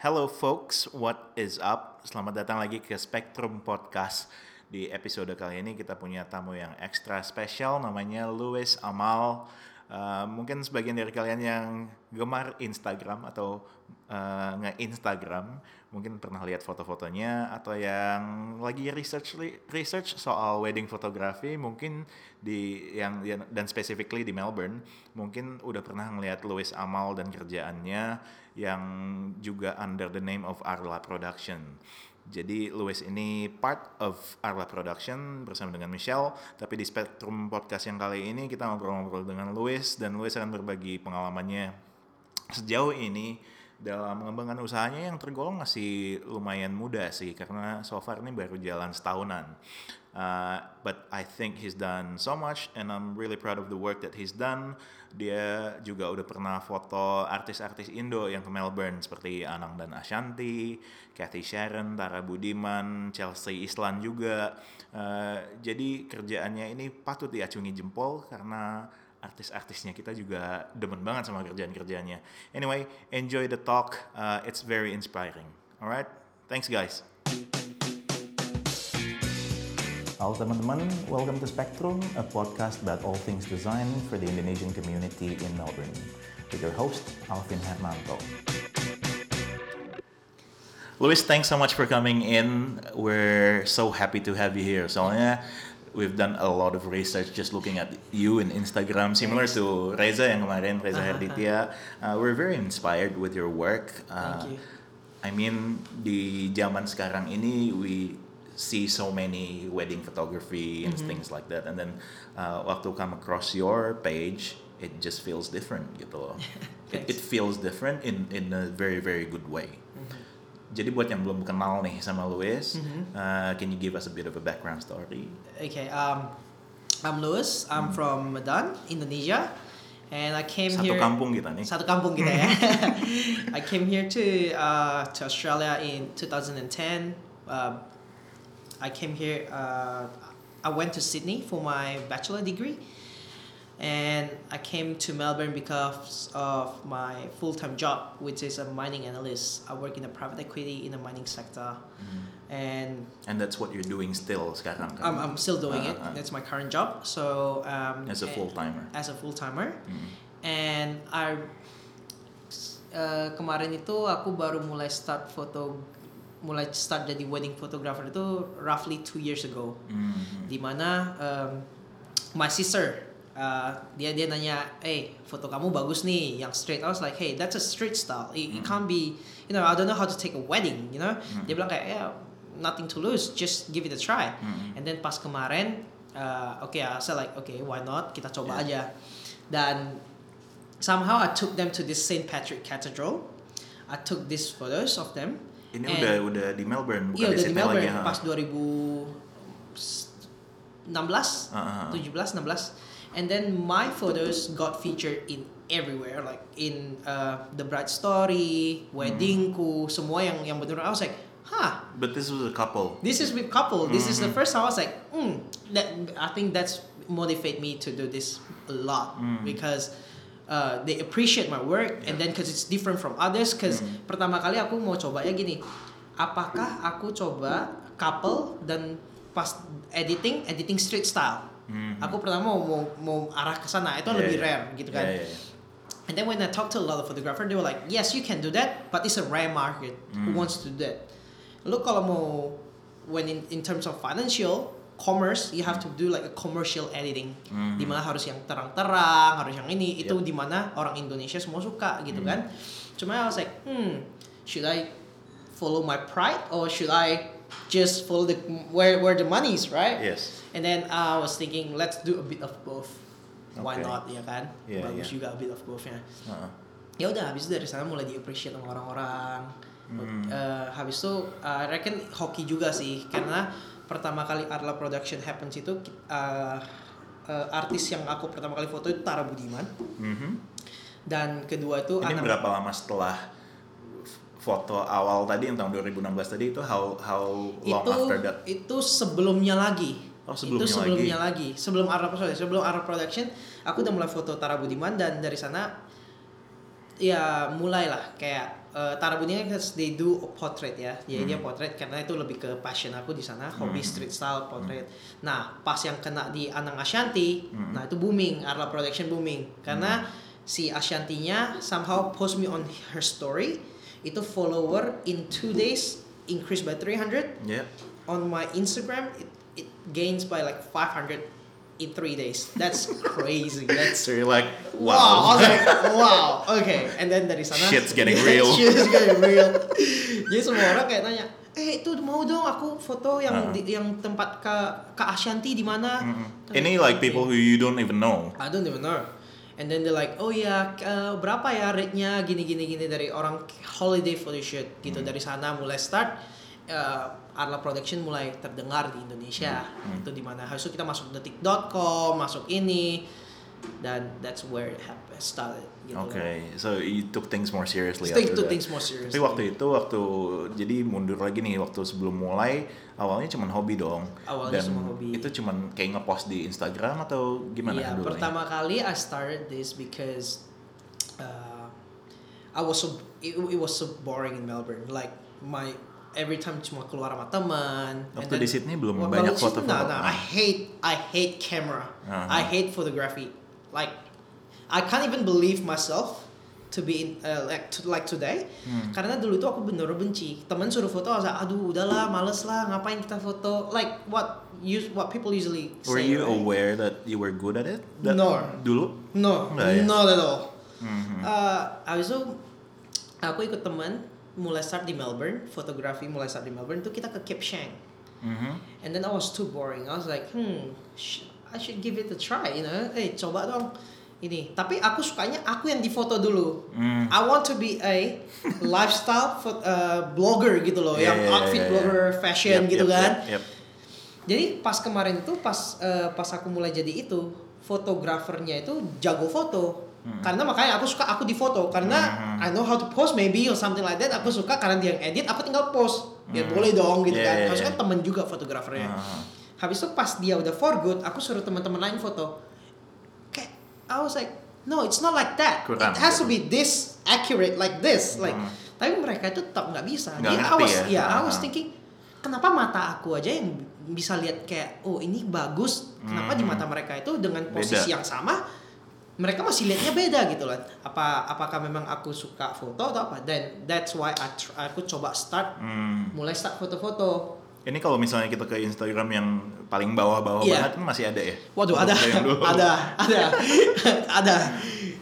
Hello folks, what is up? Selamat datang lagi ke Spectrum Podcast. Di episode kali ini kita punya tamu yang ekstra spesial namanya Louis Amal. Uh, mungkin sebagian dari kalian yang gemar Instagram atau uh, nge-Instagram mungkin pernah lihat foto-fotonya atau yang lagi research research soal wedding fotografi mungkin di yang dan specifically di Melbourne mungkin udah pernah ngelihat Louis Amal dan kerjaannya yang juga under the name of Arla Production. Jadi Louis ini part of Arla Production bersama dengan Michelle. Tapi di Spectrum Podcast yang kali ini kita ngobrol-ngobrol dengan Louis dan Louis akan berbagi pengalamannya sejauh ini dalam mengembangkan usahanya yang tergolong masih lumayan muda sih karena so far ini baru jalan setahunan. Uh, but I think he's done so much and I'm really proud of the work that he's done. Dia juga udah pernah foto artis-artis Indo yang ke Melbourne seperti Anang dan Ashanti, Kathy Sharon, Tara Budiman, Chelsea Islan juga. Uh, jadi kerjaannya ini patut diacungi jempol karena artis-artisnya kita juga demen banget sama kerjaan-kerjaannya. Anyway, enjoy the talk. Uh, it's very inspiring. Alright, thanks guys. Halo teman-teman, welcome to Spectrum, a podcast about all things design for the Indonesian community in Melbourne. With your host, Alvin Hermanto. Louis, thanks so much for coming in. We're so happy to have you here. Soalnya we've done a lot of research just looking at you in Instagram, similar to Reza yang kemarin, Reza Herditya. Uh, we're very inspired with your work. Uh, Thank you. I mean, di zaman sekarang ini, we see so many wedding photography and mm -hmm. things like that. And then uh, waktu come across your page, it just feels different gitu loh. it, it feels different in in a very very good way. Mm -hmm. Jadi buat yang belum kenal nih sama Louis, mm -hmm. uh, can you give us a bit of a background story? Okay, um, I'm Louis. I'm mm. from Medan, Indonesia, and I came satu here. Satu kampung kita nih. Satu kampung kita ya. I came here to uh, to Australia in 2010. Uh, I came here. Uh, I went to Sydney for my bachelor degree and I came to Melbourne because of my full-time job, which is a mining analyst. I work in the private equity in the mining sector, mm-hmm. and and that's what you're doing still, sekarang. I'm, I'm still doing uh, it. Uh, that's my current job. So um, as a full timer. As a full timer, mm-hmm. and I uh, kemarin itu aku baru mulai start foto mulai start jadi wedding photographer itu roughly two years ago, mm-hmm. di mana um, my sister uh, dia dia nanya, hey foto kamu bagus nih, yang straight. I was like, hey that's a street style. It, it can't be, you know, I don't know how to take a wedding, you know. Mm. Dia bilang kayak, yeah, nothing to lose, just give it a try. Mm. And then pas kemarin, uh, oke, okay, I said like, okay, why not? Kita coba yeah. aja. Dan somehow I took them to this Saint Patrick Cathedral. I took these photos of them. Ini udah udah di Melbourne, bukan iya, di udah di Melbourne lagi, pas 2016, uh -huh. 17, 16 and then my photos got featured in everywhere like in uh, the bride story weddingku hmm. semua yang yang benar I was like huh but this was a couple this is with couple this mm-hmm. is the mm-hmm. first time I was like mm, that I think that's motivate me to do this a lot mm. because uh, they appreciate my work yeah. and then because it's different from others because mm. pertama kali aku mau coba ya gini apakah aku coba couple dan pas editing editing street style hmm. aku pertama mau mau, mau arah ke sana itu yeah, lebih yeah. rare gitu kan yeah, yeah, yeah. and then when I talk to a lot of photographer they were like yes you can do that but it's a rare market mm. who wants to do that lu kalau mau when in in terms of financial commerce you have to do like a commercial editing mm. di mana harus yang terang-terang harus yang ini itu yep. di mana orang Indonesia semua suka gitu mm. kan cuma I was like hmm should I follow my pride or should I just follow the where where the money is right yes and then uh, I was thinking let's do a bit of both okay. why not ya kan yeah, bagus yeah. juga a bit of both ya uh-huh. ya udah habis itu dari sana mulai di appreciate sama orang-orang hmm. uh, habis itu uh, I reckon hoki juga sih karena pertama kali Arla Production happens itu uh, uh, artis yang aku pertama kali foto itu Tara Budiman mm-hmm. dan kedua itu ini berapa lama setelah foto awal tadi yang tahun 2016 tadi itu how how long itu, after that itu sebelumnya lagi Oh, sebelumnya itu sebelumnya lagi. lagi. Sebelum Arab sorry, sebelum Arab Production, aku udah mulai foto Tara Budiman dan dari sana ya mulailah kayak uh, Tarabuni kan they do portrait ya jadi dia Hmm. portrait karena itu lebih ke passion aku di sana hobi Hmm. street style portrait nah pas yang kena di Anang Ashanti Hmm. nah itu booming Arla Production booming karena si Ashantinya somehow post me on her story itu follower in two days increase by 300 Yeah. on my Instagram it, it gains by like 500 in three days that's crazy that's So you're like, Wow. I wow. was like, wow. Okay. And then dari sana Shit's getting real. Shit's getting real. Jadi semua orang kayak nanya, eh itu mau dong aku foto yang Uh-huh. di, yang tempat ke ke Ashanti di mana? Mm-mm. Any like people who you don't even know. I don't even know. And then they're like, oh ya uh, berapa ya rate-nya gini gini gini dari orang holiday photoshoot gitu dari sana mulai start uh, Arla Production mulai terdengar di Indonesia itu di mana habis itu kita masuk detik.com masuk ini dan that's where it happened started gitu. Okay, so you took things more seriously. Stick after to that. things more seriously. Tapi waktu itu waktu jadi mundur lagi nih waktu sebelum mulai awalnya cuman hobi dong. Awalnya Dan cuma hobi. Itu cuman kayak ngepost di Instagram atau gimana Iya, dulu? pertama kali I started this because uh, I was so it, it was so boring in Melbourne. Like my every time cuma keluar sama teman. Waktu then- di Sydney belum Well, banyak foto-foto. Nah, nah, I hate I hate camera. Uh-huh. I hate photography. Like I can't even believe myself to be in uh, like to, like today Hmm. karena dulu itu aku bener benci teman suruh foto saya aduh udahlah males lah ngapain kita foto like what use what people usually Were say, you right? aware that you were good at it? That- No. Dulu? No, Enggak ya? not at all. Mhm. Uh, habis itu aku ikut teman mulai start di Melbourne, fotografi mulai start di Melbourne itu kita ke Cape Shang. Mhm. And then I was too boring. I was like, hmm, sh- I should give it a try, you know. Eh, coba dong ini. Tapi aku sukanya aku yang difoto dulu. Mm. I want to be a lifestyle fo- uh, blogger gitu loh, Yeah, yang yeah, outfit yeah, yeah. blogger, fashion Yep, gitu yep, kan. Yep, yep. Jadi pas kemarin itu pas eh, pas aku mulai jadi itu fotografernya itu jago foto. Karena makanya aku suka aku di foto karena Hmm. I know how to post maybe or something like that. Aku suka karena dia yang edit, aku tinggal post. Biar Hmm. boleh dong gitu Yeah, kan. yeah, Harus yeah. kan temen juga fotografernya. Ah. Habis itu pas dia udah for good, aku suruh teman-teman lain foto. Kayak I was like, no, it's not like that. Kurang, It has to gitu. be this accurate like this. Like, Hmm. tapi mereka itu tetap nggak bisa. Nggak Dia I was, ya? ya, I was thinking, kenapa mata aku aja yang bisa lihat kayak, oh ini bagus. Kenapa di Hmm. mata mereka itu dengan Beda. posisi yang sama, mereka masih lihatnya beda gitu lah. Apa apakah memang aku suka foto atau apa? Dan that's why I aku coba start, Hmm. mulai start foto-foto. Ini kalau misalnya kita ke Instagram yang paling bawah-bawah Iya. banget kan masih ada ya? Waduh ada, ada, ada, ada.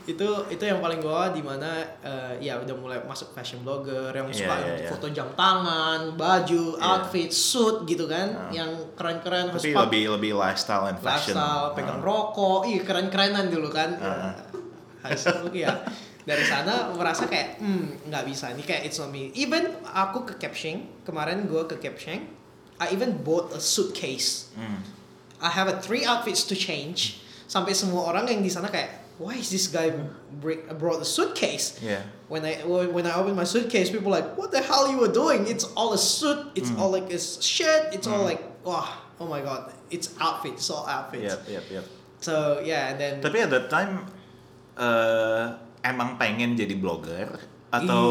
Itu itu yang paling bawah di mana eh, ya udah mulai masuk fashion blogger yang Iya, suka iya, iya. foto jam tangan, baju, Iya. outfit, suit gitu kan, Ah. yang keren-keren harus Tapi pak- lebih lebih lifestyle and fashion. lifestyle, pegang Ah. rokok, ih keren-kerenan dulu kan. Ah. Itu ya dari sana merasa kayak hmm nggak bisa ini kayak it's not me. Even aku ke Capsheng kemarin gue ke Capsheng, I even bought a suitcase. Hmm. I have a three outfits to change. Sampai semua orang yang di sana kayak, why is this guy bring, brought a suitcase? Yeah. When I when I open my suitcase, people like, what the hell you were doing? It's all a suit. It's Mm. all like a shirt. It's all Mm. like, wah, oh my god, it's outfit. It's all outfits. Yep, yep, yep. So yeah, and then Tapi at that time eh emang pengen jadi blogger atau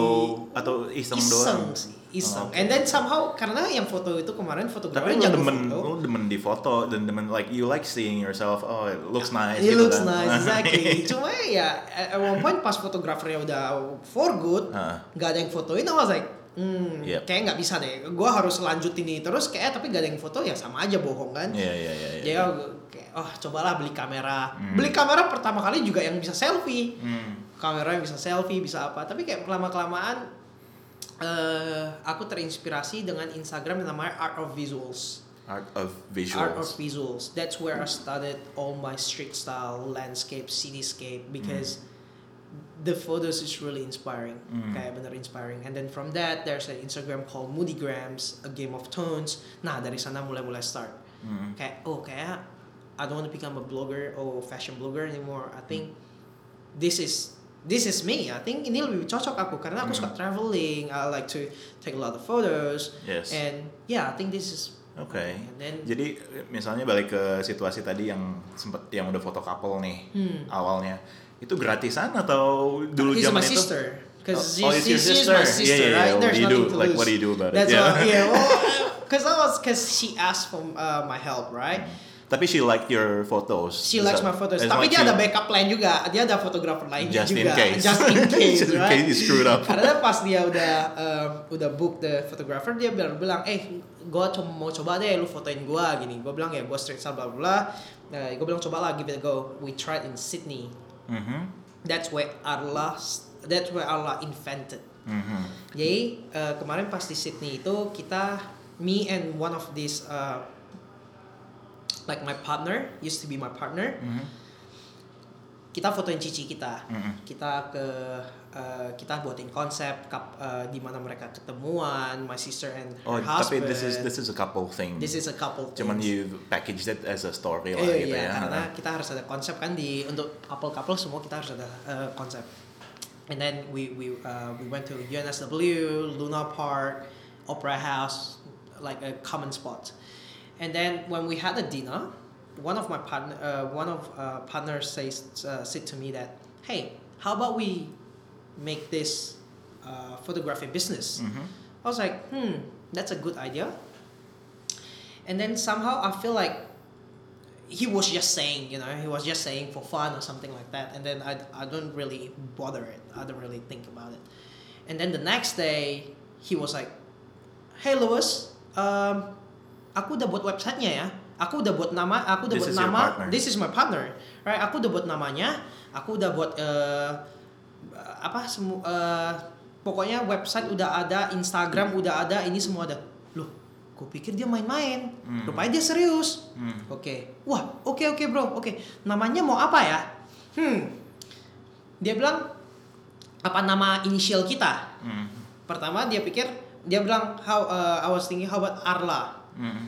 atau iseng, doang? sih, iseng. Oh, oke. And then somehow karena yang foto itu kemarin Tapi fotografer lu demen, foto. lu demen di foto dan demen like you like seeing yourself. Oh, it looks nice. It gitu looks kan. nice, exactly. Cuma ya, at one point pas fotografernya udah for good, Ah. nggak ada yang fotoin, I was like, hmm, Yep. kayak nggak bisa deh. Gue harus lanjut ini terus kayak tapi gak ada yang foto ya sama aja bohong kan. Iya, iya, iya. iya. Jadi aku kayak, oh cobalah beli kamera. Hmm. Beli kamera pertama kali juga yang bisa selfie. Hmm. Kamera yang bisa selfie, bisa apa. Tapi kayak lama kelamaan eh aku terinspirasi dengan Instagram yang namanya Art of Visuals. Art of visuals. Art of visuals. That's where I started all my street style, landscape, cityscape because the photos is really inspiring. Mm. Kayak bener inspiring. And then from that there's an Instagram called Moodygrams, a game of tones. Nah, dari sana mulai-mulai start. Hmm. Kayak oh kayak I don't want to become a blogger or fashion blogger anymore. I think this is this is me. I think ini lebih cocok aku karena aku Mm. suka traveling. I like to take a lot of photos. Yes. And yeah, I think this is Oke. Then Jadi misalnya balik ke situasi tadi yang sempet yang udah foto couple nih Hmm. awalnya Itu gratisan atau dulu zaman itu? sister. Because Oh, oh, it's your she's sister. my sister, Yeah, yeah, yeah. right? What There's do you nothing do? to Like, what do you do about it? That's Yeah. what, yeah. Because I was, because she asked for uh, my help, right? Tapi she liked your photos. She likes my photos. Tapi like dia ada backup plan juga. Dia ada fotografer lainnya Just in juga. case. Just in case, Just in case you screwed up. Karena pas dia udah um, udah book the photographer, dia bilang, bilang eh gua co- mau coba deh lu fotoin gua gini. Gua bilang ya gua straight style bla bla. Uh, gua bilang coba lah give it a go. We tried in Sydney. Mhm, That's where Arla that's where Arla invented. mhm. Jadi uh, kemarin pas di Sydney itu kita me and one of these uh, like my partner used to be my partner Mhm. kita fotoin cici kita Mhm. kita ke uh, kita buatin konsep uh, di mana mereka ketemuan my sister and Oh, her husband tapi this is this is a couple thing. This is a couple Cuman things. you packaged it as a story lah Eh, gitu iya, ya. karena kita harus ada konsep kan di untuk couple-couple semua kita harus ada uh, konsep. And then we we uh, we went to UNSW, Luna Park, Opera House, like a common spot. And then when we had a dinner, one of my partner, uh, one of uh, partners says uh, said to me that, hey, how about we make this uh, photography business? Mhm. I was like, hmm, that's a good idea. And then somehow I feel like he was just saying, you know, he was just saying for fun or something like that. And then I, I don't really bother it. I don't really think about it. And then the next day, he was like, hey Louis, um, aku udah buat websitenya ya. Aku udah buat nama, aku udah This buat nama. This is my partner, right? Aku udah buat namanya. Aku udah buat uh, apa semua uh, pokoknya website udah ada, Instagram udah ada, ini semua ada. Loh, gue pikir dia main-main. Hmm. Rupanya dia serius. Hmm. Oke. Wah, oke oke bro. Oke. Namanya mau apa ya? Hmm. Dia bilang apa nama inisial kita? Mhm. Pertama dia pikir dia bilang how uh, I was thinking how about Arla. Mhm.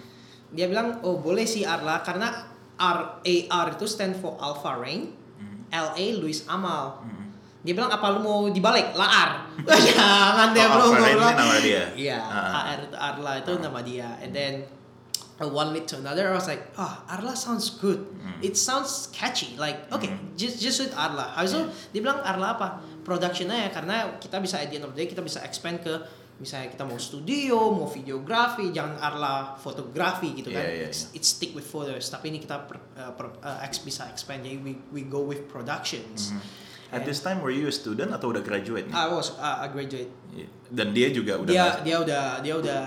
Dia bilang oh boleh sih Arla karena R A R itu stand for Alpha Rain, Mhm. L A Luis Amal. Mhm. Dia bilang apa lu mau dibalik? Laar. Jangan deh Oh, bro. Alpha Rain nama dia? Iya, Ah. AR itu Arla itu Ah. nama dia. And then uh, one lead to another, I was like, ah Arla sounds good. Hmm. It sounds catchy. Like okay, Hmm. just just with Arla. Habis itu dia bilang Arla apa? Productionnya ya karena kita bisa at the end of the day kita bisa expand ke misalnya kita mau studio, mau videografi, jangan Arla fotografi gitu kan. Iya, iya, It's, it's stick with photos. Tapi ini kita per, uh, per- uh, ex- bisa expand jadi we we go with productions. Mhm. At this time were you a student atau udah graduate nih? I was uh, a graduate. Dan dia juga udah dia dia udah dia udah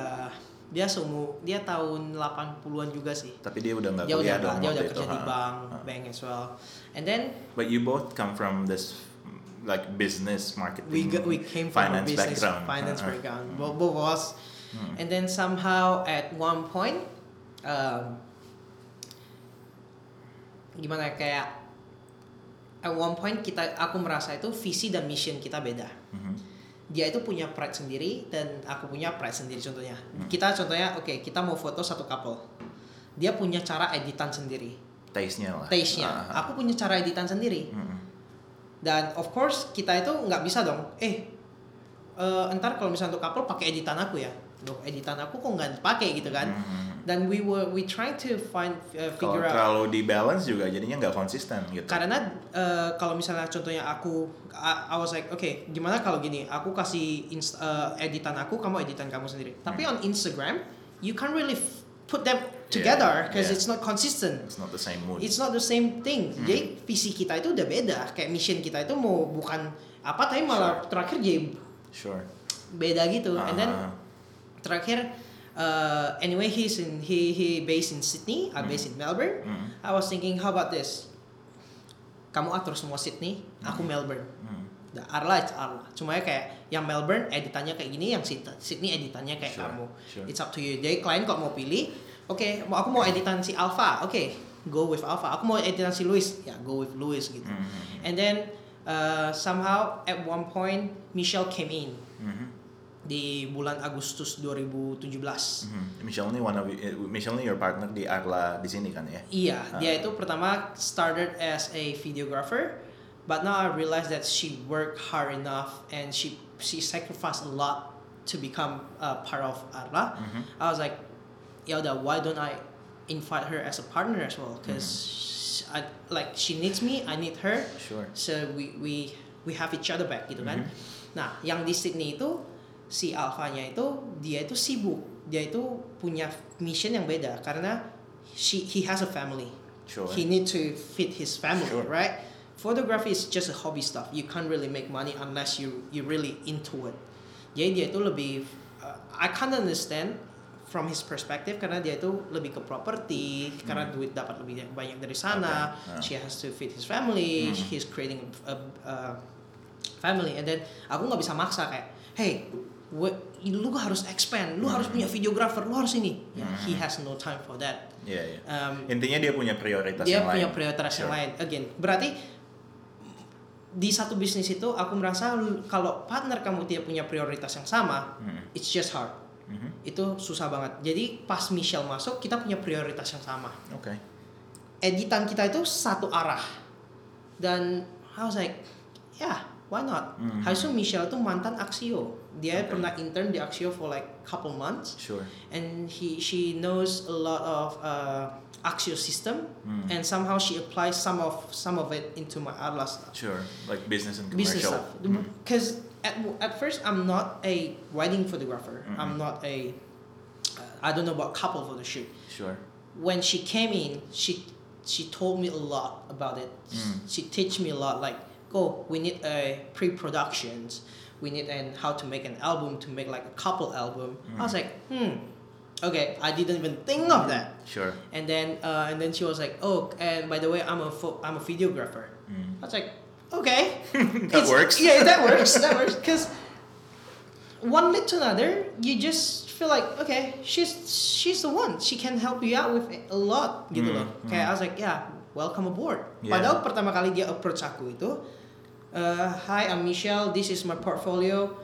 dia seumur dia tahun 80-an juga sih. tapi dia udah nggak udah kuliah dong dia udah itu. kerja di ha. bank, Ha. bank as well. And then But you both come from this like business marketing we got, we came from finance a business background. finance ha. background. Both, both of us. Hmm. And then somehow at one point um, gimana ya, kayak at one point kita aku merasa itu visi dan mission kita beda. Mhm. dia itu punya pride sendiri dan aku punya pride sendiri contohnya Hmm. kita contohnya oke kita mau foto satu couple dia punya cara editan sendiri Taste-nya lah. taste-nya ah. aku punya cara editan sendiri Mhm. Dan of course kita itu nggak bisa dong eh eh, entar kalau misalnya untuk couple pakai editan aku ya loh editan aku kok nggak dipakai gitu kan Mhm. dan we were we trying to find uh, Kalau figure out terlalu di balance juga jadinya nggak konsisten gitu. karena eh, kalau misalnya contohnya aku I, I was like oke gimana kalau gini aku kasih inst- eh, editan aku kamu editan kamu sendiri tapi Hmm. on Instagram you can't really put them together because yeah. it's not consistent. It's not the same mood. it's not the same thing. Hmm. jadi visi kita itu udah beda. Kayak mission kita itu mau bukan apa tapi malah terakhir jadi Sure. beda gitu. And then Ah, terakhir uh, anyway he's in he he based in Sydney. I Hmm. based in Melbourne. Mhm. I was thinking how about this? Kamu atur semua Sydney aku Melbourne Mhm. Nah, Arla it's Arla cuma ya kayak yang Melbourne editannya kayak gini yang Syd- Sydney editannya kayak Sure, kamu sure. it's up to you jadi klien kok mau pilih oke mau aku mau editan si Alpha oke go with Alpha aku mau editan si Louis ya go with Louis gitu Mhm. and then uh, somehow at one point Michelle came in Mhm. di bulan Agustus 2017 Mhm. Michelle ini one of you- eh, Michelle ini your partner di Arla di sini kan ya? Iya, Ah. dia itu pertama started as a videographer, but now I realized that she worked hard enough and she she sacrificed a lot to become a part of Arla. Mhm. I was like, ya udah, why don't I invite her as a partner as well? Because sh- I, like she needs me I need her Sure. so we we we have each other back gitu kan Mhm. nah yang di Sydney itu si Alfanya itu dia itu sibuk dia itu punya mission yang beda karena she he has a family Sure. he need to feed his family Sure. right photography is just a hobby stuff. You can't really make money unless you you really into it. Jadi dia itu lebih uh, I can't understand from his perspective karena dia itu lebih ke property karena duit dapat lebih banyak dari sana. Okay, uh. she has to feed his family. Hmm. he's creating a, a, a family. And then aku nggak bisa maksa kayak hey what, lu harus expand. Lu harus punya videographer. Lu harus ini. Ya, he has no time for that. Iya, iya. um, Intinya dia punya prioritas dia yang punya lain. prioritas yang Sure. lain. Again berarti di satu bisnis itu aku merasa kalau partner kamu tidak punya prioritas yang sama Hmm. it's just hard Mhm. itu susah banget jadi pas Michelle masuk kita punya prioritas yang sama Oke. editan kita itu satu arah dan I was like yeah why not. Habis itu Michelle itu mantan Axio dia Okay. pernah intern di Axio for like a couple months Sure. and he she knows a lot of uh, Axio system Hmm. and somehow she applies some of some of it into my Atlas Sure. Like business and business commercial. stuff Hmm. because at, at first I'm not a wedding photographer Mhm. I'm not a uh, I don't know about couple photo shoot Sure. when she came in she she told me a lot about it Mm. she teach me a lot like oh we need a pre-productions we need and how to make an album to make like a couple album I was Mm. like hmm okay I didn't even think of that Sure. and then uh, and then she was like oh and by the way I'm a pho- I'm a videographer Hmm. I was like okay That works. Yeah, that works. That works because one lead to another, you just feel like okay, she's she's the one. She can help you out with a lot gitu Hmm, loh. Kayak I was like, yeah, welcome aboard. Yeah. Padahal pertama kali dia approach aku itu, uh, hi, I'm Michelle. This is my portfolio.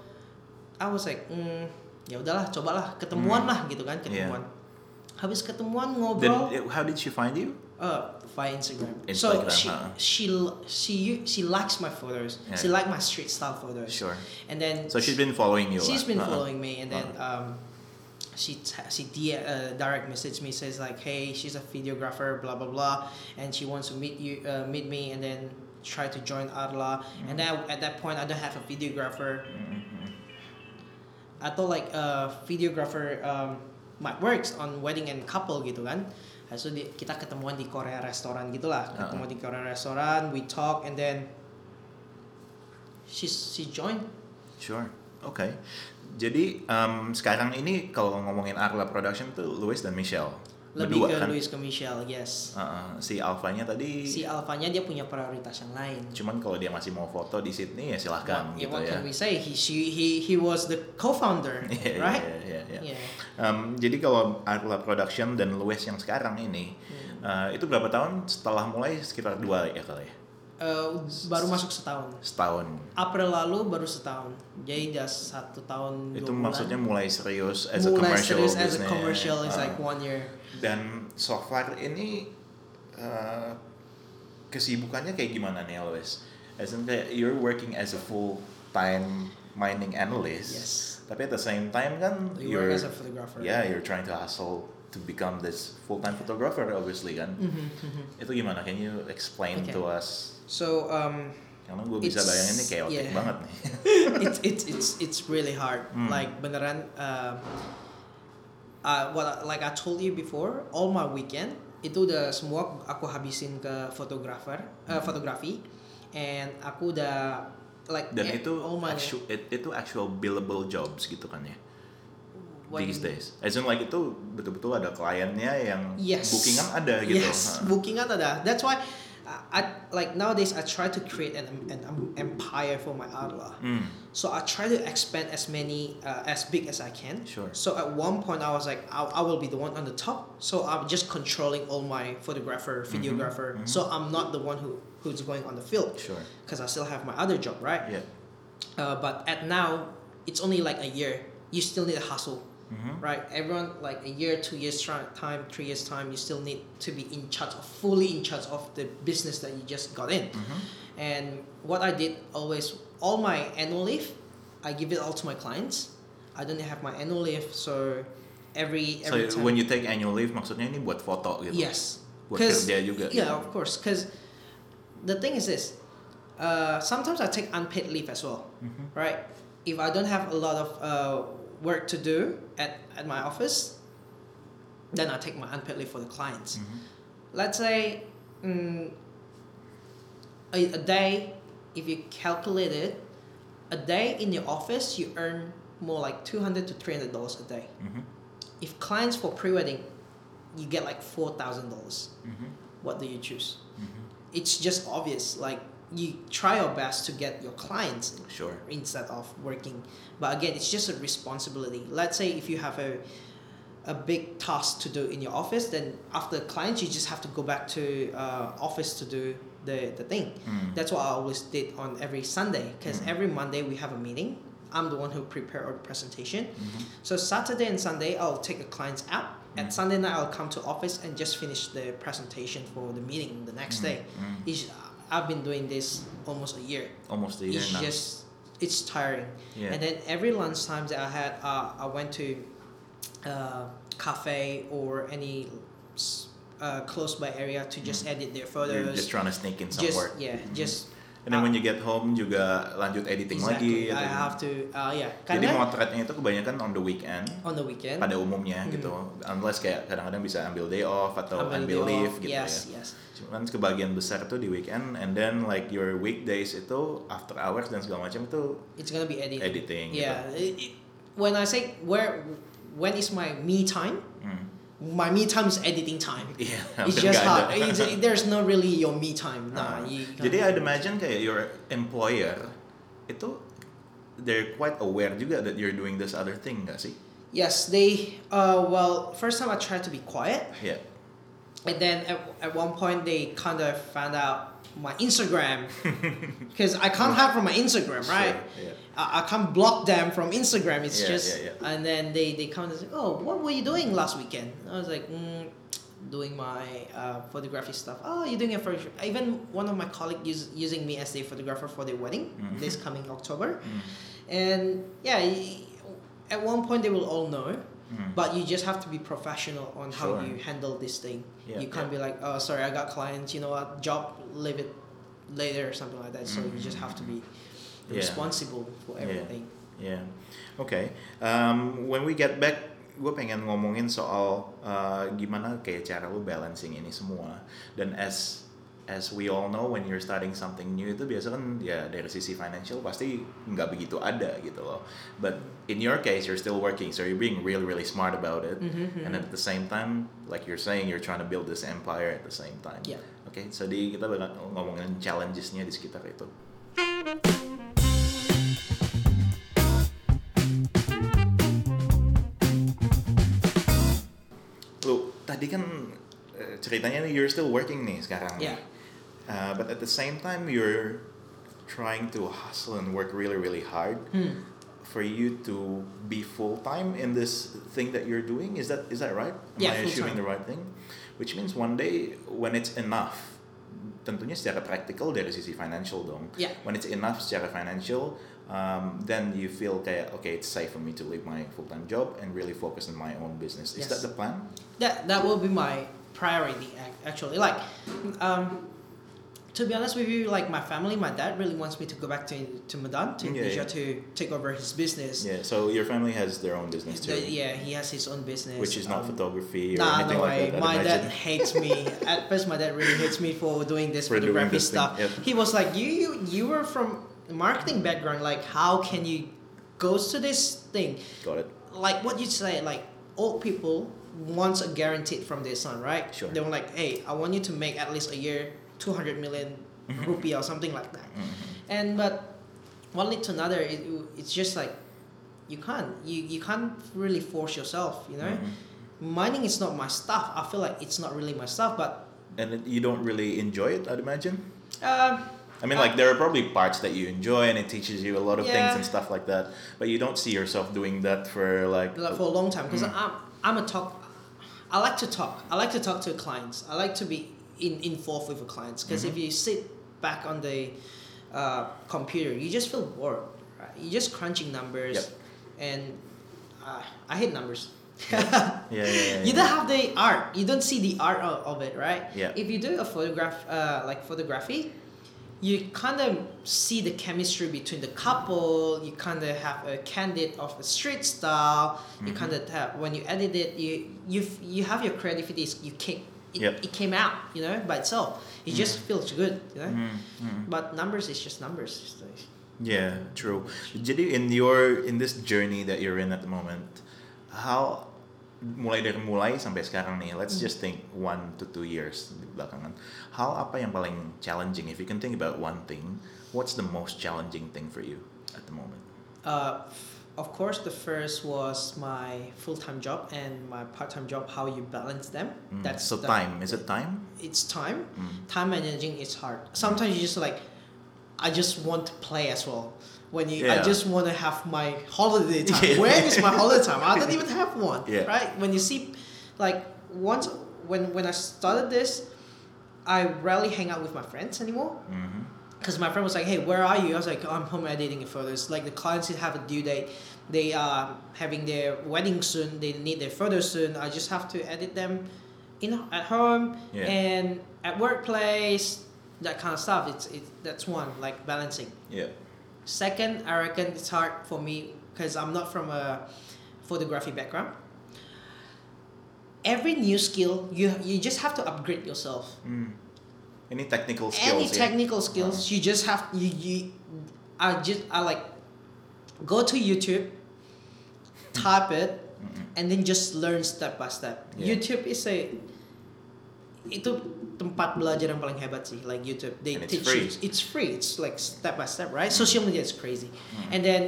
I was like, mm, ya udahlah, cobalah ketemuan Hmm. lah gitu kan, Yeah. ketemuan. Habis ketemuan ngobrol, uh, how did she find you? uh, via Instagram. Instagram, so she, huh? she she she likes my photos. Yeah. She like my street style photos. Sure. And then So she's been following you. She's been Uh-uh. following me, and then um, she t- she D- uh, direct message me says like, hey, she's a videographer, blah blah blah, and she wants to meet you, uh, meet me, and then try to join Adla. And then at that point, I don't have a videographer. Mhm. I thought like a videographer um, might works on wedding and couple gitu kan. Itu di- kita ketemuan di Korea restoran gitulah. Uh-uh. Ketemu di Korea restoran, we talk and then she she joined. Sure. Oke. Jadi um, sekarang ini kalau ngomongin Arla Production tuh Louis dan Michelle. Lebih Berdua ke kan? Luis ke Michelle, yes. Uh-uh. Si Alfanya tadi. Si Alfanya dia punya prioritas yang lain. Cuman kalau dia masih mau foto di Sydney ya silahkan what, gitu what ya. can we say? He she, he he was the co-founder, Iya, right? iya, iya, iya. Yeah. Um, jadi kalau Arla Production dan Louis yang sekarang ini Hmm. uh, itu berapa tahun setelah mulai sekitar dua ya kali ya Uh, baru masuk setahun. setahun April lalu baru setahun. Jadi udah satu tahun itu bulan. maksudnya mulai serius as a mulai commercial serius as a business. commercial is Uh, like one year. Dan so far ini uh, kesibukannya kayak gimana nih Louis? As in kayak you're working as a full time mining analyst Yes. tapi at the same time kan You you're work as a photographer. yeah you're trying to hustle to become this full time photographer obviously kan Mhm, mhm. itu gimana can you explain Okay. to us So um, karena gue bisa bayangin ini chaotic yeah. banget nih it's it's it's it's really hard. Hmm. Like beneran. Um, uh, what I- like I told you before, all my weekend itu udah semua aku habisin ke fotografer, uh, Hmm. fotografi, and aku udah like dan eh, itu all my actual it- itu actual billable jobs gitu kan ya? What- these days. as in like itu betul-betul ada kliennya yang Yes. bookingan ada gitu. Yes, bookingan ada. That's why I, I like nowadays I try to create an, an empire for my Adla. Hmm, So I try to expand as many uh, as big as I can. Sure. So at one point I was like I, I will be the one on the top. So I'm just controlling all my photographer, videographer. mhm. So I'm not the one who who's going on the field sure because I still have my other job, right? yeah Uh, but at now it's only like a year. You still need a hustle. Mhm. right? Everyone like a year, two years time, three years time, you still need to be in charge of fully in charge of the business that you just got in. Mhm. And what I did always, all my annual leave, I give it all to my clients. I don't have my annual leave, so every so every time. when you take annual leave maksudnya ini buat foto gitu yes, buat kerja juga. Yeah, of course. Because the thing is this. Uh, sometimes I take unpaid leave as well, Mhm. right? If I don't have a lot of uh, work to do at, at my office, then I take my unpaid leave for the clients. Mhm. Let's say mm, a, a day, if you calculate it, a day in your office you earn more like two hundred to three hundred dollars a day. Mhm. If clients for pre-wedding, you get like four thousand dollars. Mhm. What do you choose? Mhm. It's just obvious. Like you try your best to get your clients Sure. instead of working. But again, it's just a responsibility. Let's say if you have a a big task to do in your office, then after clients, you just have to go back to uh, office to do the, the thing. Mm. That's what I always did on every Sunday because Mhm. every Monday we have a meeting. I'm the one who prepare our presentation. Mhm. So Saturday and Sunday, I'll take the clients out. Mm. At Sunday night, I'll come to office and just finish the presentation for the meeting the next Mm. day. Mm. I've been doing this almost a year. Almost a year It's now. just it's tiring. yeah. And then every lunchtime that I had, uh, I went to uh, cafe or any uh, close by area to just edit their photos. Mm. You're just trying to sneak in some Just- work. yeah, Mhm. just And then when you get home juga lanjut editing exactly. lagi. I atau- have to, uh, yeah. Jadi Karena motretnya itu kebanyakan on the weekend on the weekend. pada umumnya Hmm. gitu. Unless kayak kadang-kadang bisa ambil day off atau ambil ambil, leave off. gitu yes, ya. yes. Cuman kebagian besar tuh di weekend and then like your weekdays itu after hours dan segala macam itu It's gonna be editing. editing gitu. Yeah. it- it- when I say where, when is my me time? Hmm. My me time is editing time. Yeah, It's just hard. It's, there's no really your me time. Ah. Nah, you Jadi I'd imagine kayak your employer itu they're quite aware juga that you're doing this other thing gak sih? Yes, they. Uh, well, first time I tried to be quiet, Yeah. and then at, at one point they kind of found out my Instagram because I can't hide from my Instagram, right? Sure, yeah. I, I can't block them from Instagram. It's Yeah, just, yeah, and then they they come and say, "Oh, what were you doing last weekend?" I was like, mm, "Doing my uh, photography stuff." Oh, you're doing a photo. Even one of my colleagues use, using me as a photographer for their wedding Mhm. this coming October, Hmm. and yeah, at one point they will all know. Hmm. But you just have to be professional on how Sure. you handle this thing. Yeah, you can't be like, oh, sorry, I got clients. You know what? Job, leave it later or something like that. So you just have to be Yeah. responsible for everything. Yeah, oke. Um, when we get back, gue pengen ngomongin soal uh, gimana kayak cara lu balancing ini semua. Dan as as we all know, when you're starting something new itu biasa kan ya dari sisi financial pasti nggak begitu ada gitu loh. But in your case, you're still working, so you're being really really smart about it. Mhm, And at the same time, like you're saying, you're trying to build this empire at the same time. Yeah. Oke, so di kita bakal ngomongin challengesnya di sekitar itu. Lu tadi kan eh, ceritanya you're still working nih sekarang. nih. Uh, but at the same time you're trying to hustle and work really really hard Hmm. for you to be full time in this thing that you're doing. Is that is that right? Am Yeah, I assuming the right thing? Which means one day when it's enough, tentunya secara practical dari sisi financial dong. Yeah. When it's enough secara financial, um, then you feel kayak okay, it's safe for me to leave my full time job and really focus on my own business. Is Yes. that the plan? That that will be my priority actually. Like, um, to be honest with you, like my family, my dad really wants me to go back to to Medan to Yeah, Indonesia yeah. to take over his business. Yeah. So your family has their own business too, The- yeah, he has his own business. which is not um, photography or Nah, anything no like way. that. My dad hates me. At first, my dad really hates me for doing this For doing photography this stuff. yep. He was like, "You, you, you were from marketing background. Like, how can you go to this thing? Got it. Like what you say. Like old people wants a guaranteed from their son, right? Sure. They were like, "Hey, I want you to make at least a year, two hundred million rupee or something like that." Mhm. And but one lead to another, it, it's just like you can't you, you can't really force yourself, you know. Mhm. Mining is not my stuff. I feel like it's not really my stuff, but And you don't really enjoy it, I'd imagine. um, I mean, like there are probably parts that you enjoy, and it teaches you a lot of things and stuff like that. But you don't see yourself doing that for like. like for a long time because Mm. I'm I'm a talk. I like to talk. I like to talk to clients. I like to be in involved with the clients because Mhm. if you sit back on the uh, computer, you just feel bored. Right? You're just crunching numbers, Yep. and uh, I hate numbers. yeah, yeah, yeah, you don't have the art. You don't see the art of, of it, right? Yeah. If you do a photograph, uh, like photography, you kind of see the chemistry between the couple. You kind of have a candid of a street style. You Mhm. kind of have when you edit it, you you you have your creativity. You came. It, Yep. it came out, you know, by itself. It just feels good, you know. Mm, mm. But numbers is just numbers. Yeah, true. Jadi in your in this journey that you're in at the moment, how mulai dari mulai sampai sekarang nih, let's Hmm. just think one to two years di belakangan. Hal apa yang paling challenging? If you can think about one thing, what's the most challenging thing for you at the moment? Uh, of course, the first was my full-time job and my part-time job. How you balance them? Mm, That's so the- time. Is it time? It's time. Mm. Time managing is hard. Sometimes you just like, I just want to play as well. When you, I just want to have my holiday time. Yeah. Where is my holiday time? I don't even have one. Yeah. Right? When you see, like once when when I started this, I rarely hang out with my friends anymore. Mhm. Because my friend was like, "Hey, where are you?" I was like, oh, "I'm home editing photos." Like the clients have a due date, they are having their wedding soon. They need their photos soon. I just have to edit them, you know, at home Yeah. and at workplace, that kind of stuff. It's it that's one like balancing. Yeah. Second, I reckon it's hard for me because I'm not from a photography background. Every new skill, you you just have to upgrade yourself Mm. Any technical skills? any yeah? technical skills you just have you you i just i like go to youtube type it Mm-mm. and then just learn step by step Yeah. youtube is a itu tempat belajar yang paling hebat sih like youtube they And it's teach free. you it's free it's like step by step right social media is crazy Mm. and then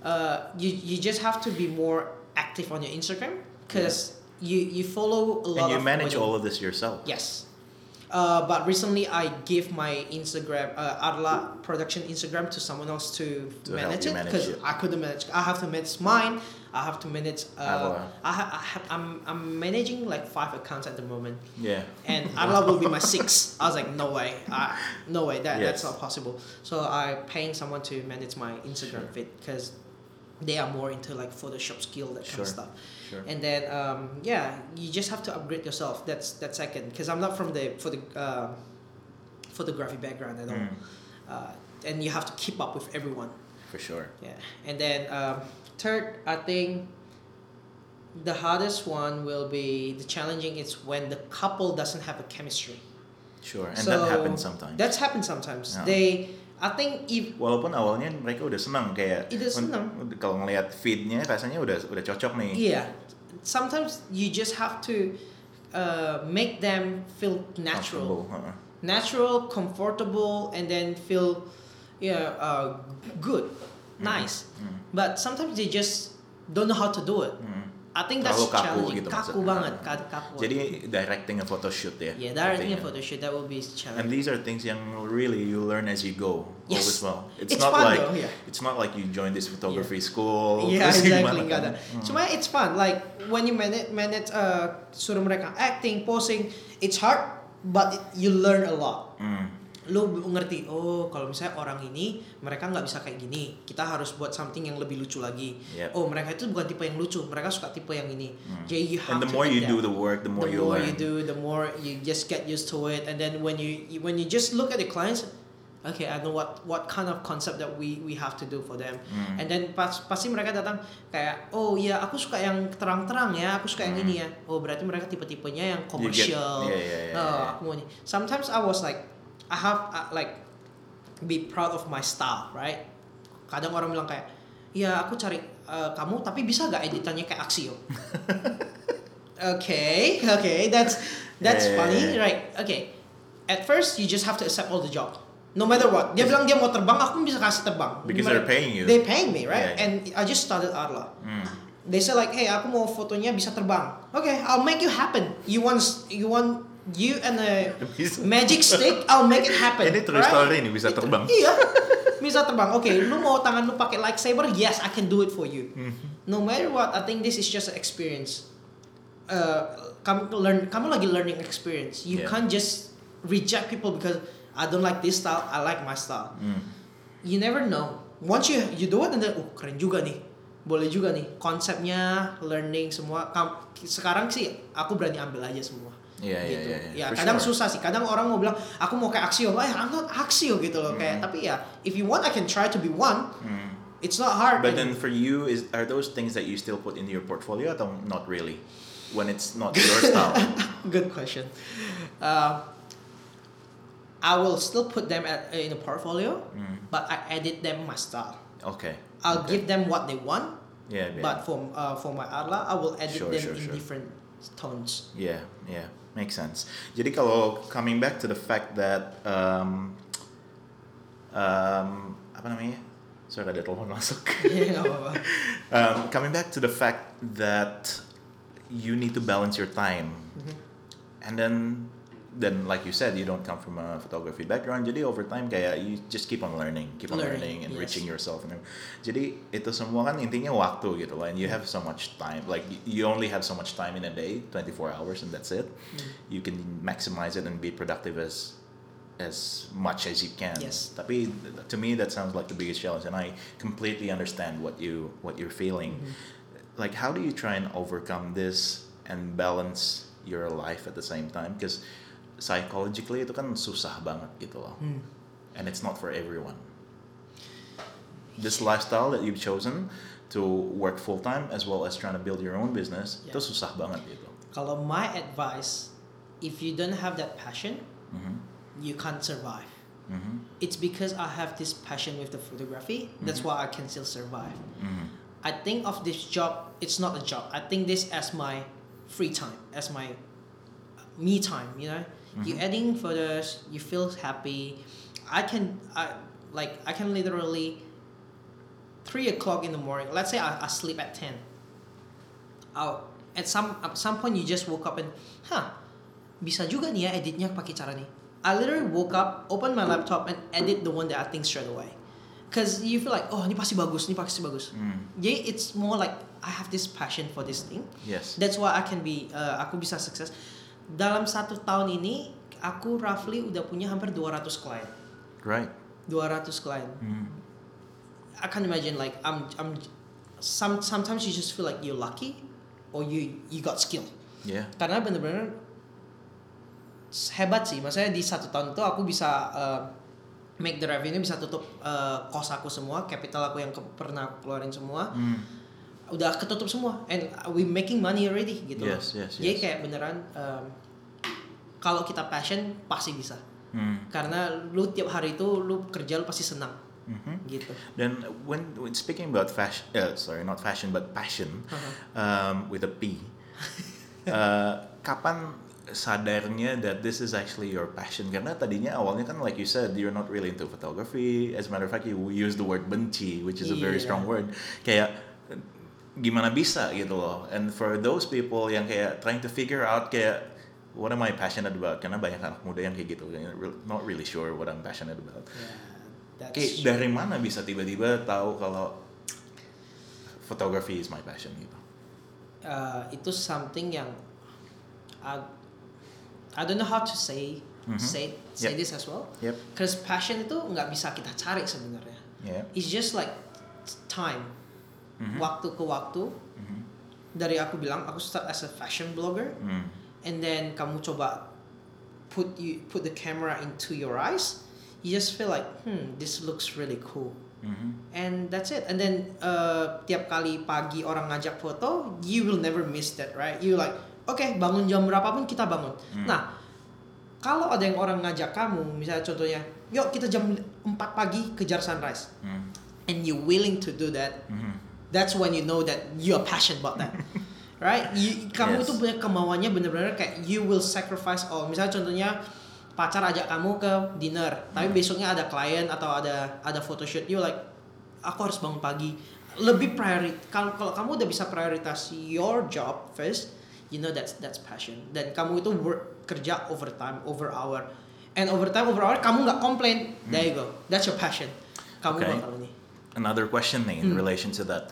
uh, you you just have to be more active on your instagram because you you follow a lot And you manage all of this yourself. Yes. Uh, but recently I gave my Instagram, uh, Arla production Instagram to someone else to, To manage it because. I couldn't manage. I have to manage mine. I have to manage. Uh, I, ha- I have, I'm I'm managing like five accounts at the moment, Yeah. and Arla will be my sixth. I was like, no way, I, no way, that that's not possible. So I paying someone to manage my Instagram feed because they are more into like Photoshop skill that kind of stuff Sure. and then um, yeah you just have to upgrade yourself that's that's second because i'm not from the for the uh, photography background at all Mm, uh, and you have to keep up with everyone for sure. yeah and then um, third i think the hardest one will be the challenging is when the couple doesn't have a chemistry Sure. And So, that happens sometimes. that's happened sometimes Yeah. they i think if Walaupun awalnya mereka udah senang kayak Udah senang. kalau ngelihat feednya rasanya udah udah cocok nih. yeah sometimes you just have to uh, make them feel natural uh-uh. natural, comfortable, and then feel yeah uh, good, nice. Mm. But sometimes they just don't know how to do it. Mm. I think that's kaku challenging. gitu kaku maksudnya. banget, kaku. Jadi directing a photo shoot ya. yeah, directing a artinya. photo shoot that will be And challenging. these are things yang really you learn as you go. Yes. Always well. It's, It's not fun like though, yeah. it's not like you join this photography school. yeah, exactly. kan. ada. Hmm. Cuma it's fun. Like when you manage, manage uh, suruh mereka acting, posing, it's hard, but it, you learn a lot. Hmm. Lu ngerti, oh kalau misalnya orang ini mereka nggak bisa kayak gini, kita harus buat something yang lebih lucu lagi. Yep. Oh mereka itu bukan tipe yang lucu, mereka suka tipe yang ini. Hmm. Jadi you have And the more you do the work, the more the you more learn. you do, the more you just get used to it. And then when you when you just look at the clients, okay, I know what what kind of concept that we we have to do for them. Hmm. And then pas pasti mereka datang kayak, oh iya aku suka yang terang-terang ya, aku suka yang Hmm. ini ya. Oh berarti mereka tipe-tipenya yang commercial. yeah, yeah, yeah, Oh, yeah. aku mau ini. Sometimes I was like, I have uh, like be proud of my style, right? Kadang orang bilang kayak, ya aku cari uh, kamu, tapi bisa gak editannya kayak Axio? okay, okay, that's that's Yeah, yeah, funny, yeah. right? Okay, at first you just have to accept all the job, no matter what. Dia bilang dia mau terbang, aku bisa kasih terbang. Because they're paying you. They paying me, right? Yeah, yeah. And I just started Arla. Hmm. They say like, hey, aku mau fotonya bisa terbang. Okay, I'll make you happen. You want you want you and a magic stick, I'll make it happen. Ini true right? story nih bisa terbang. Iya, bisa terbang. Oke, lu mau tangan lu pakai lightsaber? Yes, I can do it for you. Hmm. No matter what, I think this is just an experience. Uh, kamu learn, kamu lagi learning experience. You Yeah. can't just reject people because I don't like this style. I like my style. Hmm. You never know. Once you you do it and then, oh keren juga nih. boleh juga nih konsepnya learning semua Kam- sekarang sih aku berani ambil aja semua Iya, iya, gitu iya, iya. ya kadang sure. susah sih kadang orang mau bilang aku mau kayak Axio eh I'm not Axio gitu loh kayak Hmm. tapi ya if you want I can try to be one Hmm. it's not hard But then for you, is are those things that you still put into your portfolio atau not really? When it's not your style. Good question. Uh, I will still put them at, in a portfolio, Mm. but I edit them my style. Okay. I'll okay. give them what they want, Yeah, yeah. but for uh, for my Arla, I will edit Sure, them sure, in sure. different tones. Yeah, yeah, makes sense. Jadi kalau coming back to the fact that um, um, apa namanya? Sorry ada telepon masuk. Apa-apa. um, coming back to the fact that you need to balance your time, Mhm. and then then like you said, you don't come from a photography background. Jadi over time kayak you just keep on learning, keep on learning, Learning, enriching yes. yourself. And jadi itu semua kan intinya waktu gitu. And you have so much time. Like you only have so much time in a day, 24 hours, and that's it. Hmm. You can maximize it and be productive as as much as you can. Yes. Tapi to me that sounds like the biggest challenge, and I completely understand what you what you're feeling. Mhm. Like how do you try and overcome this and balance your life at the same time? Because psychologically itu kan susah banget gitu loh, Hmm. and it's not for everyone. This lifestyle that you've chosen to work full time as well as trying to build your own business Yeah. itu susah banget gitu. Kalau my advice, if you don't have that passion, Mhm. you can't survive. Mhm. It's because I have this passion with the photography. That's Mhm. why I can still survive. Mhm. I think of this job, it's not a job. I think this as my free time, as my me time, you know? You Mhm. editing photos, you feel happy. I can, I like, I can literally, three o'clock in the morning, let's say I, I sleep at 10. I'll, at some, at some point you just woke up and, huh, bisa juga nih ya editnya pakai cara nih. I literally woke up, opened my laptop and edit the one that I think straight away. Cause you feel like, oh ini pasti bagus, ini pasti bagus. Mm. Jadi it's more like I have this passion for this thing. Yes. That's why I can be, uh, aku bisa sukses. Dalam satu tahun ini, aku roughly udah punya hampir 200 klien. Right. 200 klien. Mm. I can imagine like I'm, I'm, some, sometimes you just feel like you're lucky or you, you got skill. Yeah. Karena bener-bener hebat sih. Maksudnya di satu tahun itu aku bisa uh, make the revenue, bisa tutup uh, kos aku semua, capital aku yang ke- pernah aku keluarin semua. Mm. Udah ketutup semua and we making money already gitu loh. Yes, yes, Jadi yes. kayak beneran um, kalau kita passion pasti bisa. Mm. Karena lu tiap hari itu lu kerja lu pasti senang Mhm. gitu. Then when, when speaking about fashion, uh, sorry, not fashion but passion, um, with a P, uh, kapan sadarnya that this is actually your passion? Karena tadinya awalnya kan like you said, you're not really into photography. As a matter of fact, you use the word benci, which is a very Iya. strong word. Kayak gimana bisa gitu loh. And for those people yang kayak trying to figure out kayak what am I passionate about? Karena banyak anak muda yang kayak gitu, not really sure what I'm passionate about. Yeah, Kayak true. dari mana bisa tiba-tiba tahu kalau photography is my passion gitu? Uh, itu something yang I, I don't know how to say Mhm. say say Yep. this as well. Yep. Cause passion itu nggak bisa kita cari sebenarnya. Yeah. It's just like time, Mhm. waktu ke waktu. Mhm. Dari aku bilang aku start as a fashion blogger. Mm. and then kamu coba put you put the camera into your eyes you just feel like hmm this looks really cool Mhm. and that's it and then uh, tiap kali pagi orang ngajak foto you will never miss that right you like oke bangun jam berapapun kita bangun Hmm. nah kalau ada yang orang ngajak kamu misalnya contohnya yuk kita jam 4 pagi kejar sunrise Mm. and you willing to do that Mhm. That's when you know that you are passionate about that right? You, kamu Yes. itu punya kemauannya bener-bener kayak you will sacrifice all. Misalnya contohnya pacar ajak kamu ke dinner tapi Hmm. besoknya ada klien atau ada ada photoshoot you like aku harus bangun pagi. Lebih priority kalau kalau kamu udah bisa prioritas your job first you know that's that's passion. Dan kamu itu work kerja overtime over hour. And overtime over hour kamu nggak komplain. There you go. That's your passion. Kamu Okay. bakal Another question in Hmm. relation to that.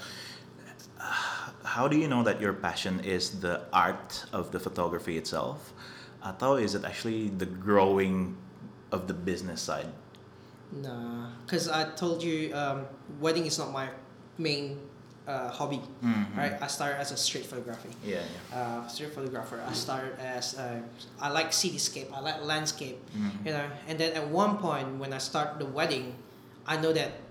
How do you know that your passion is the art of the photography itself, atau is it actually the growing of the business side? Nah, because I told you um, wedding is not my main uh, hobby. Mhm. Right, I started as a street photography. Yeah, yeah. Uh, street photographer. I started as uh, I like cityscape. I like landscape. Mhm. You know, and then at one point when I start the wedding, I know that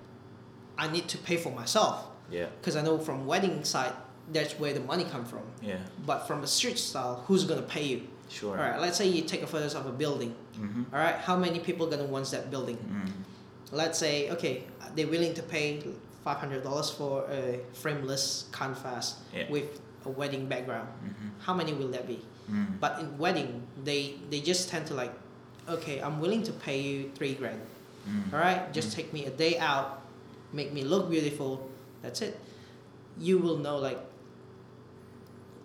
I need to pay for myself Yeah, because I know from wedding side that's where the money come from. yeah, But from a street style, who's gonna pay you? sure. All right, let's say you take a photos of a building. Mhm. All right, how many people gonna want that building? Mhm. Let's say okay, they're willing to pay five hundred dollars for a frameless canvas Yeah. with a wedding background. Mhm. How many will that be? Mhm. But in wedding, they they just tend to like, okay, I'm willing to pay you three grand. Mhm. All right, just Mhm. take me a day out, make me look beautiful. That's it. You will know like,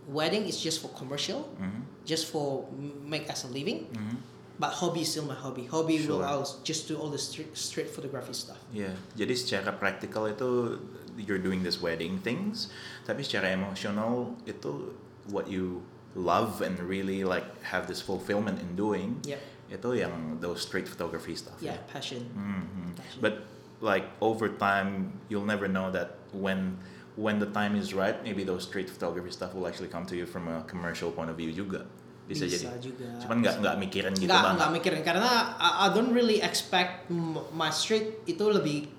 wedding is just for commercial, Mhm. just for make as a living. Mhm. But hobby is still my hobby. Hobby will Sure. I'll just do all the street street photography stuff. yeah jadi secara praktikal itu you're doing this wedding things, tapi secara emosional itu what you love and really like have this fulfillment in doing yeah itu yang those street photography stuff. Yeah, ya. passion. Mhm. Passion. But like over time, you'll never know that when when the time is right, maybe those street photography stuff will actually come to you from a commercial point of view juga. Bisa, jadi. juga. Cuman nggak nggak mikirin gitu nggak nggak mikirin karena I, I don't really expect my street itu lebih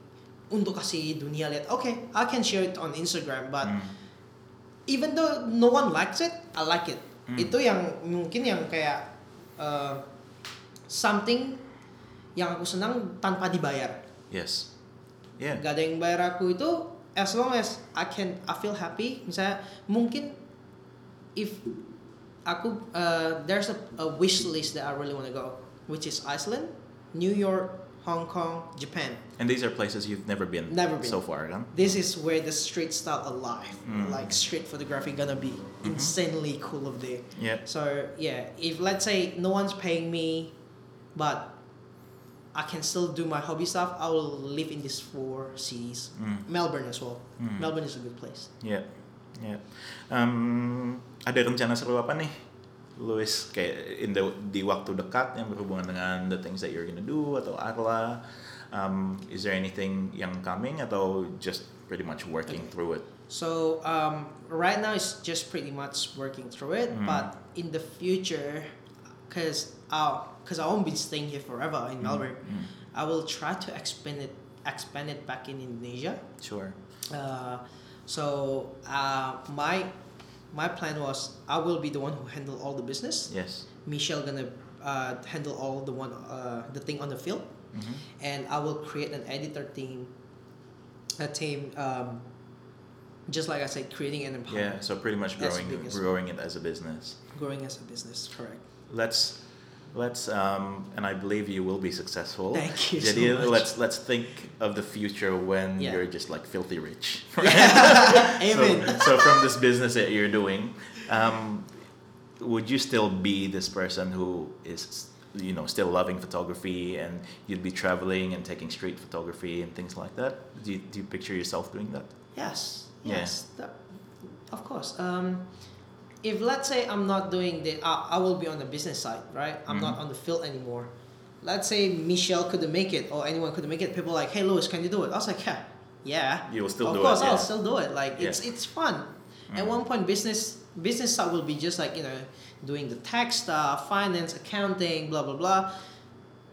untuk kasih dunia lihat. Okay, I can share it on Instagram, but Hmm. even though no one likes it, I like it. Hmm. Itu yang mungkin yang kayak uh, something yang aku senang tanpa dibayar. Yes. Yeah. Gak ada yang bayar aku itu as long as I can I feel happy. Misalnya mungkin if aku uh, there's a, a wish list that I really want to go, which is Iceland, New York, Hong Kong, Japan. And these are places you've never been. Never been. so far, kan? This is where the street style alive, Mm. like street photography gonna be Mhm. insanely cool of there. Yeah. So yeah, if let's say no one's paying me, but I can still do my hobby stuff, I will live in these four cities. Mm. Melbourne as well. Mm. Melbourne is a good place. Ya, ya. Um, ada rencana seru apa nih, Louis? Kayak in the, di waktu dekat yang berhubungan dengan the things that you're gonna do atau Arla? Um, is there anything yang coming atau just pretty much working Okay. through it? So um, right now it's just pretty much working through it, Mm. but in the future, cause I cause I won't be staying here forever in Melbourne, Mm, I will try to expand it expand it back in Indonesia. Sure. Uh, so uh, my my plan was I will be the one who handle all the business. Yes. Michelle gonna uh, handle all the one uh, the thing on the field, Mhm. and I will create an editor team, a team. Um, just like I said, creating an empire. Yeah. So pretty much growing growing it as a business. growing as a business. Correct. Let's let's um, and I believe you will be successful. Thank you so much. let's let's think of the future when Yeah. you're just like filthy rich. Amen. So, so from this business that you're doing, um, would you still be this person who is, you know, still loving photography and you'd be traveling and taking street photography and things like that? Do you, do you picture yourself doing that? Yes, Yeah. yes, that, of course. Um, if let's say I'm not doing the, I, I will be on the business side, right? I'm not Mhm. on the field anymore. Let's say Michelle couldn't make it or anyone couldn't make it. People are like, hey, Louis, can you do it? I was like, yeah, yeah. You will still of do course, it. Of yeah. course, I'll still do it. Like it's it's fun. At Mhm. one point, business business side will be just like you know doing the tax stuff, finance, accounting, blah blah blah.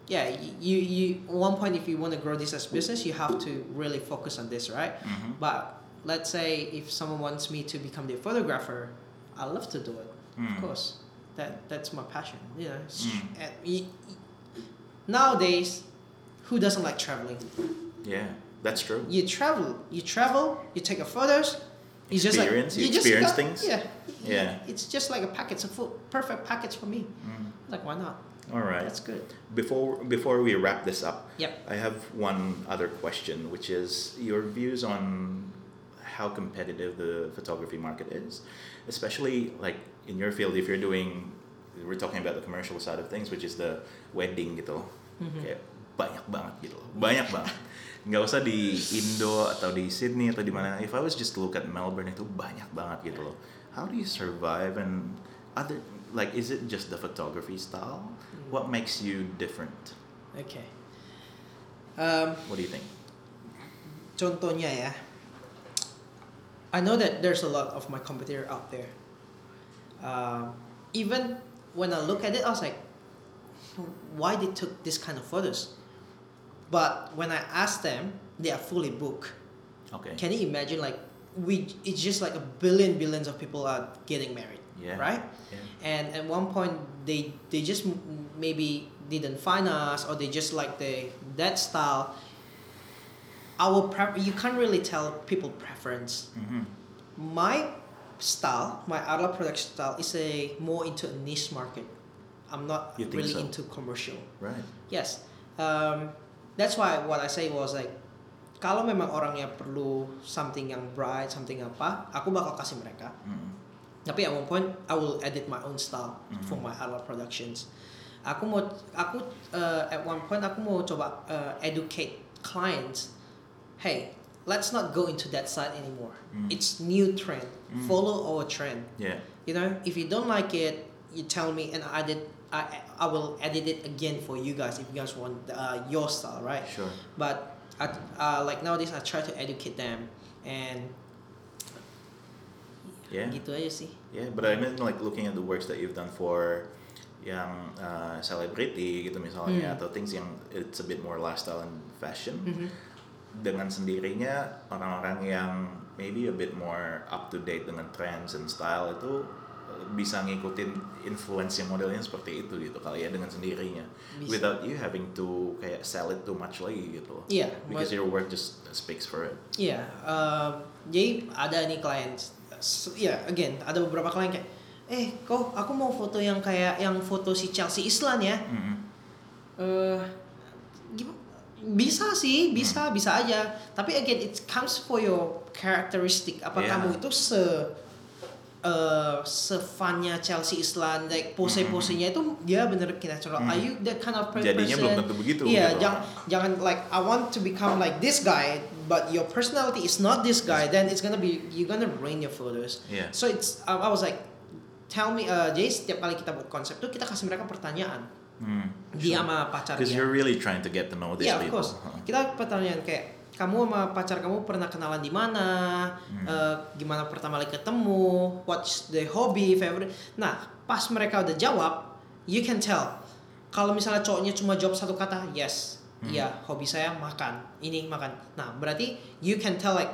Yeah, you you at one point if you want to grow this as business, you have to really focus on this, right? Mhm. But let's say if someone wants me to become the photographer, I love to do it. Mm. Of course, that that's my passion. You know, Mm. and y- y- nowadays, who doesn't like traveling? Yeah, that's true. You travel, you travel, you take a photos. You just like Experience, you just experience got- things? Yeah, Yeah. It's just like a package of food, perfect package for me. Mm. Like why not? All right. That's good. Before before we wrap this up, Yep. I have one other question, which is your views on how competitive the photography market is, especially like in your field. If you're doing, we're talking about the commercial side of things, which is the wedding gitu, loh. Mhm. kayak banyak banget gitu, banyak banget. Nggak usah di Indo atau di Sydney atau di mana. If I was just to look at Melbourne itu banyak banget gitu loh. How do you survive and other like is it just the photography style? What makes you different? Okay. Um, What do you think? contohnya ya I know that there's a lot of my competitor out there. Um, even when I look at it, I was like, why they took this kind of photos? But when I ask them, they are fully booked. Okay. Can you imagine like we? It's just like a billion billions of people are getting married, Yeah. right? Yeah. And at one point they they just maybe didn't find us or they just like the that style. Our pref- you can't really tell people preference Mhm. my style, my Arla production style is a more into a niche market. I'm not really so? into commercial. Right. Yes, um, that's why what I say was like, kalau memang orangnya perlu something yang bright, something apa, aku bakal kasih mereka. Mhm. Tapi at one point, I will edit my own style Mhm. for my Arla productions. Aku mau, aku uh, at one point aku mau coba uh, educate clients. Hey, let's not go into that side anymore. Mm. It's new trend. Mm. Follow our trend. Yeah. You know, if you don't like it, you tell me, and I did. I I will edit it again for you guys if you guys want uh, your style, right? Sure. But I, uh, like nowadays, I try to educate them, and Yeah. gitu aja sih. Yeah, but I mean like looking at the works that you've done for yang uh, celebrity gitu misalnya Hmm. atau things yang it's a bit more lifestyle and fashion Mhm. Dengan sendirinya orang-orang yang maybe a bit more up to date dengan trends and style itu uh, bisa ngikutin influence yang modelnya seperti itu gitu kali ya dengan sendirinya Bisa. without you having to kayak sell it too much lagi gitu. Iya, because but- your work just speaks for it Iya, um, jadi ada nih klien, s- ya again ada beberapa klien kayak, eh kok aku mau foto yang kayak yang foto si Chelsea Islan ya, Mhm. eh gimana? Bisa sih, bisa bisa aja. Tapi again it comes for your characteristic. Apa Yeah. kamu itu se eh sefannya Chelsea Islan, like pose-posenya itu dia bener natural. Hmm. Are you that kind of person? Jadinya belum tentu begitu, Iya, gitu. jangan jangan like I want to become like this guy, but your personality is not this guy. Then it's gonna be you're gonna ruin your photos. Yeah. So it's I, I was like, tell me, uh, jadi setiap kali kita buat konsep tuh kita kasih mereka pertanyaan. Hmm. Dia sama pacarnya. Because you're really trying to get to know these Iya, of people. course. Huh. Kita pertanyaan kayak kamu sama pacar kamu pernah kenalan di mana? Hmm. Eh, gimana pertama kali ketemu? What's the hobby, favorite? Nah, pas mereka udah jawab, you can tell. Kalau misalnya cowoknya cuma jawab satu kata, yes, Hmm. iya, hobi saya makan, ini makan. Nah, berarti you can tell like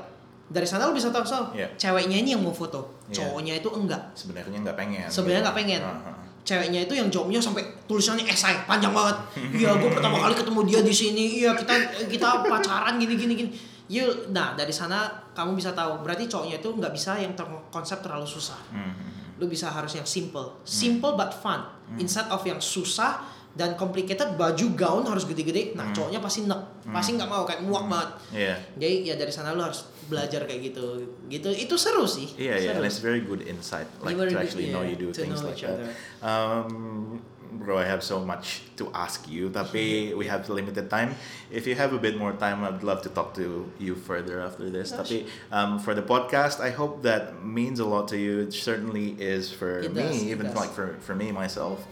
dari sana lu bisa tahu so, Iya. ceweknya ini yang mau foto, Iya. cowoknya itu enggak. Sebenarnya nggak pengen. Sebenarnya gitu. nggak pengen. Uh-huh. Ceweknya itu yang jawabnya sampai tulisannya esai panjang banget. Iya gue pertama kali ketemu dia di sini. Iya kita kita pacaran gini gini gini. You nah dari sana kamu bisa tahu. Berarti cowoknya itu nggak bisa yang ter konsep terlalu susah. Hmm. lu bisa harus yang simple. Simple but fun. Instead of yang susah dan complicated baju gaun harus gede-gede nah Hmm. cowoknya pasti nek pasti nggak mau kayak muak banget Iya. jadi ya dari sana lu harus belajar kayak gitu gitu itu seru sih Yeah, yeah, seru. and it's very good insight, like Very to good, actually know yeah, you do things know like that. other. Um, bro, I have so much to ask you, tapi we have limited time. If you have a bit more time, I'd love to talk to you further after this. Oh, Tapi um, for the podcast, I hope that means a lot to you. It certainly is for It me, does, even does. like for for me myself.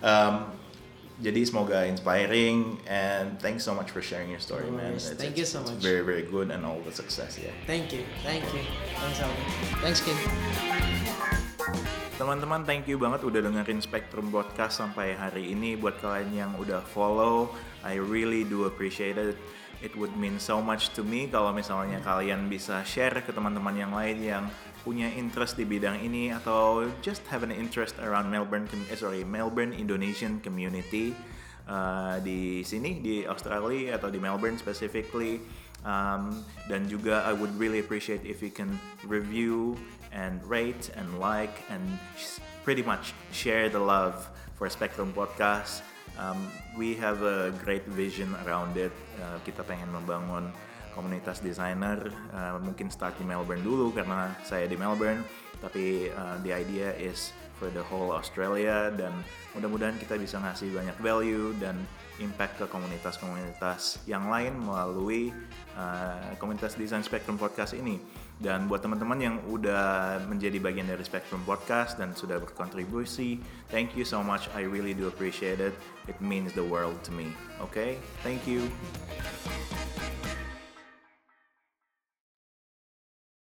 Um, jadi semoga inspiring and thanks so much for sharing your story, No man. It's, Thank it's- you so it's much. very very good and all the success, yeah. thank you thank you thanks Alvin thanks Kim Teman-teman, thank you banget udah dengerin Spectrum Podcast sampai hari ini. Buat kalian yang udah follow, I really do appreciate it. It would mean so much to me kalau misalnya kalian bisa share ke teman-teman yang lain yang punya interest di bidang ini atau just have an interest around Melbourne, eh, sorry, Melbourne Indonesian community uh, di sini di Australia atau di Melbourne specifically. Um, dan juga I would really appreciate if you can review and rate and like and pretty much share the love for Spectrum Podcast. Um, we have a great vision around it. Uh, kita pengen membangun komunitas desainer. Uh, mungkin start di Melbourne dulu karena saya di Melbourne. Tapi uh, the idea is for the whole Australia dan mudah-mudahan kita bisa ngasih banyak value dan impact ke komunitas-komunitas yang lain melalui uh, komunitas desain Spectrum Podcast ini. Dan buat teman-teman yang udah menjadi bagian dari Spectrum Podcast dan sudah berkontribusi, thank you so much. I really do appreciate it. It means the world to me. Okay? Thank you.